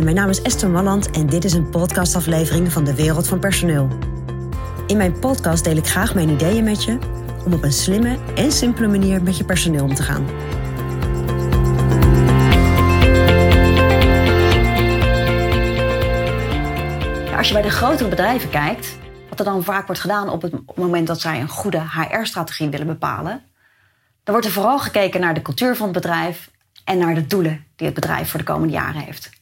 Mijn naam is Esther Malland en dit is een podcastaflevering van de Wereld van Personeel. In mijn podcast deel ik graag mijn ideeën met je om op een slimme en simpele manier met je personeel om te gaan. Als je bij de grotere bedrijven kijkt, wat er dan vaak wordt gedaan op het moment dat zij een goede HR-strategie willen bepalen, dan wordt er vooral gekeken naar de cultuur van het bedrijf en naar de doelen die het bedrijf voor de komende jaren heeft.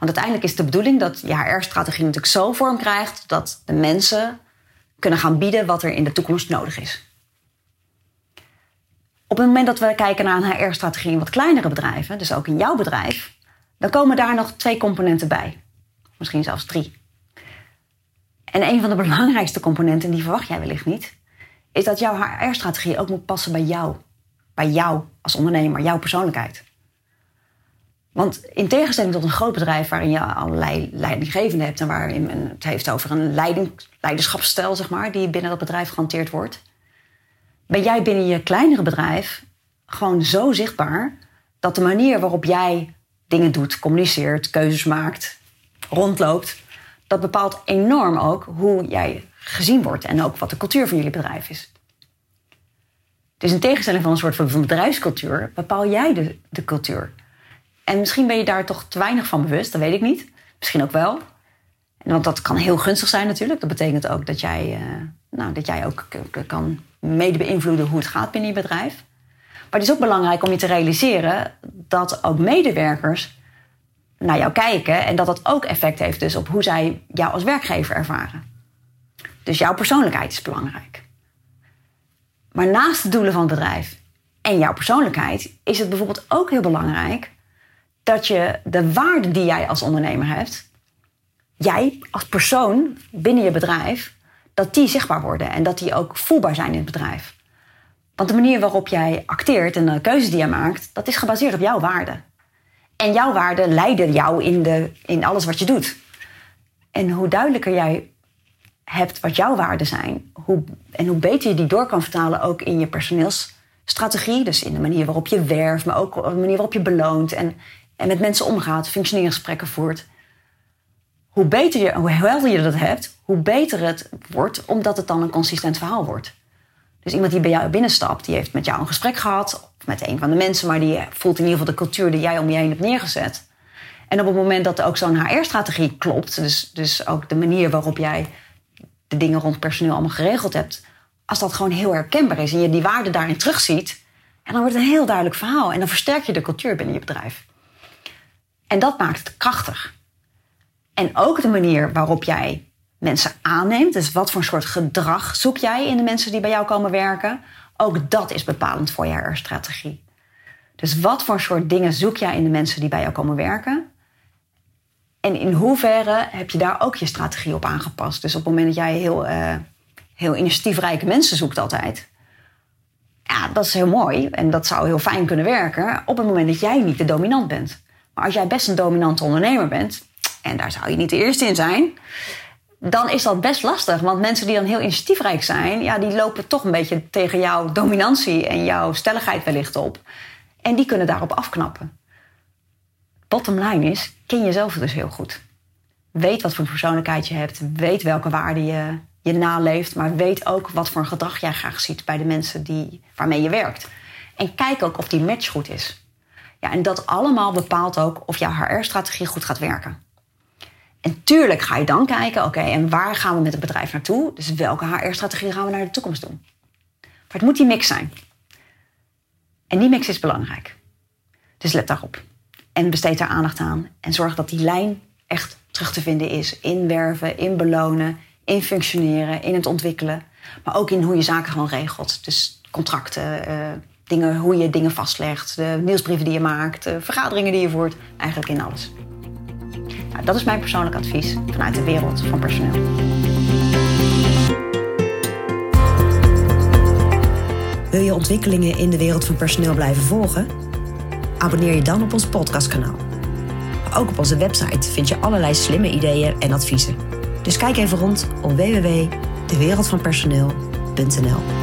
Want uiteindelijk is de bedoeling dat je HR-strategie natuurlijk zo vorm krijgt dat de mensen kunnen gaan bieden wat er in de toekomst nodig is. Op het moment dat we kijken naar een HR-strategie in wat kleinere bedrijven, dus ook in jouw bedrijf, dan komen daar nog twee componenten bij. Misschien zelfs drie. En een van de belangrijkste componenten, die verwacht jij wellicht niet, is dat jouw HR-strategie ook moet passen bij jou. Bij jou als ondernemer, jouw persoonlijkheid. Want in tegenstelling tot een groot bedrijf waarin je allerlei leidinggevenden hebt en waarin men het heeft over een leiding, leiderschapsstijl, zeg maar, die binnen dat bedrijf gehanteerd wordt, ben jij binnen je kleinere bedrijf gewoon zo zichtbaar dat de manier waarop jij dingen doet, communiceert, keuzes maakt, rondloopt, dat bepaalt enorm ook hoe jij gezien wordt en ook wat de cultuur van jullie bedrijf is. Dus in tegenstelling van een soort van bedrijfscultuur bepaal jij de, de cultuur. En misschien ben je daar toch te weinig van bewust, dat weet ik niet. Misschien ook wel. Want dat kan heel gunstig zijn natuurlijk. Dat betekent ook dat jij, uh, nou, dat jij ook kan mede beïnvloeden hoe het gaat binnen je bedrijf. Maar het is ook belangrijk om je te realiseren dat ook medewerkers naar jou kijken en dat dat ook effect heeft dus op hoe zij jou als werkgever ervaren. Dus jouw persoonlijkheid is belangrijk. Maar naast de doelen van het bedrijf en jouw persoonlijkheid is het bijvoorbeeld ook heel belangrijk dat je de waarde die jij als ondernemer hebt, jij als persoon binnen je bedrijf, dat die zichtbaar worden en dat die ook voelbaar zijn in het bedrijf. Want de manier waarop jij acteert en de keuzes die je maakt, dat is gebaseerd op jouw waarden. En jouw waarden leiden jou in, de, in alles wat je doet. En hoe duidelijker jij hebt wat jouw waarden zijn, hoe, en hoe beter je die door kan vertalen ook in je personeelsstrategie, dus in de manier waarop je werft, maar ook op de manier waarop je beloont en en met mensen omgaat, functioneringsgesprekken voert. Hoe beter je, hoe helder je dat hebt, hoe beter het wordt, omdat het dan een consistent verhaal wordt. Dus iemand die bij jou binnenstapt, die heeft met jou een gesprek gehad, of met een van de mensen, maar die voelt in ieder geval de cultuur die jij om je heen hebt neergezet. En op het moment dat ook zo'n HR-strategie klopt, dus, dus ook de manier waarop jij de dingen rond personeel allemaal geregeld hebt, als dat gewoon heel herkenbaar is en je die waarde daarin terugziet, dan wordt het een heel duidelijk verhaal. En dan versterk je de cultuur binnen je bedrijf. En dat maakt het krachtig. En ook de manier waarop jij mensen aanneemt, dus wat voor soort gedrag zoek jij in de mensen die bij jou komen werken, ook dat is bepalend voor je strategie. Dus wat voor soort dingen zoek jij in de mensen die bij jou komen werken? En in hoeverre heb je daar ook je strategie op aangepast? Dus op het moment dat jij heel, uh, heel initiatiefrijke mensen zoekt altijd, ja, dat is heel mooi en dat zou heel fijn kunnen werken op het moment dat jij niet de dominant bent. Maar als jij best een dominante ondernemer bent, en daar zou je niet de eerste in zijn, dan is dat best lastig. Want mensen die dan heel initiatiefrijk zijn, ja, die lopen toch een beetje tegen jouw dominantie en jouw stelligheid wellicht op. En die kunnen daarop afknappen. Bottom line is, ken jezelf dus heel goed. Weet wat voor persoonlijkheid je hebt. Weet welke waarden je, je naleeft. Maar weet ook wat voor gedrag jij graag ziet bij de mensen die, waarmee je werkt. En kijk ook of die match goed is. Ja, en dat allemaal bepaalt ook of jouw HR-strategie goed gaat werken. En tuurlijk ga je dan kijken, oké, en waar gaan we met het bedrijf naartoe? Dus welke HR-strategie gaan we naar de toekomst doen? Maar het moet die mix zijn. En die mix is belangrijk. Dus let daarop. En besteed daar aandacht aan. En zorg dat die lijn echt terug te vinden is. In werven, in belonen, in functioneren, in het ontwikkelen. Maar ook in hoe je zaken gewoon regelt. Dus contracten, uh, dingen, hoe je dingen vastlegt, de nieuwsbrieven die je maakt, de vergaderingen die je voert, eigenlijk in alles. Nou, dat is mijn persoonlijk advies vanuit de wereld van personeel. Wil je ontwikkelingen in de wereld van personeel blijven volgen? Abonneer je dan op ons podcastkanaal. Ook op onze website vind je allerlei slimme ideeën en adviezen. Dus kijk even rond op www.dewereldvanpersoneel.nl.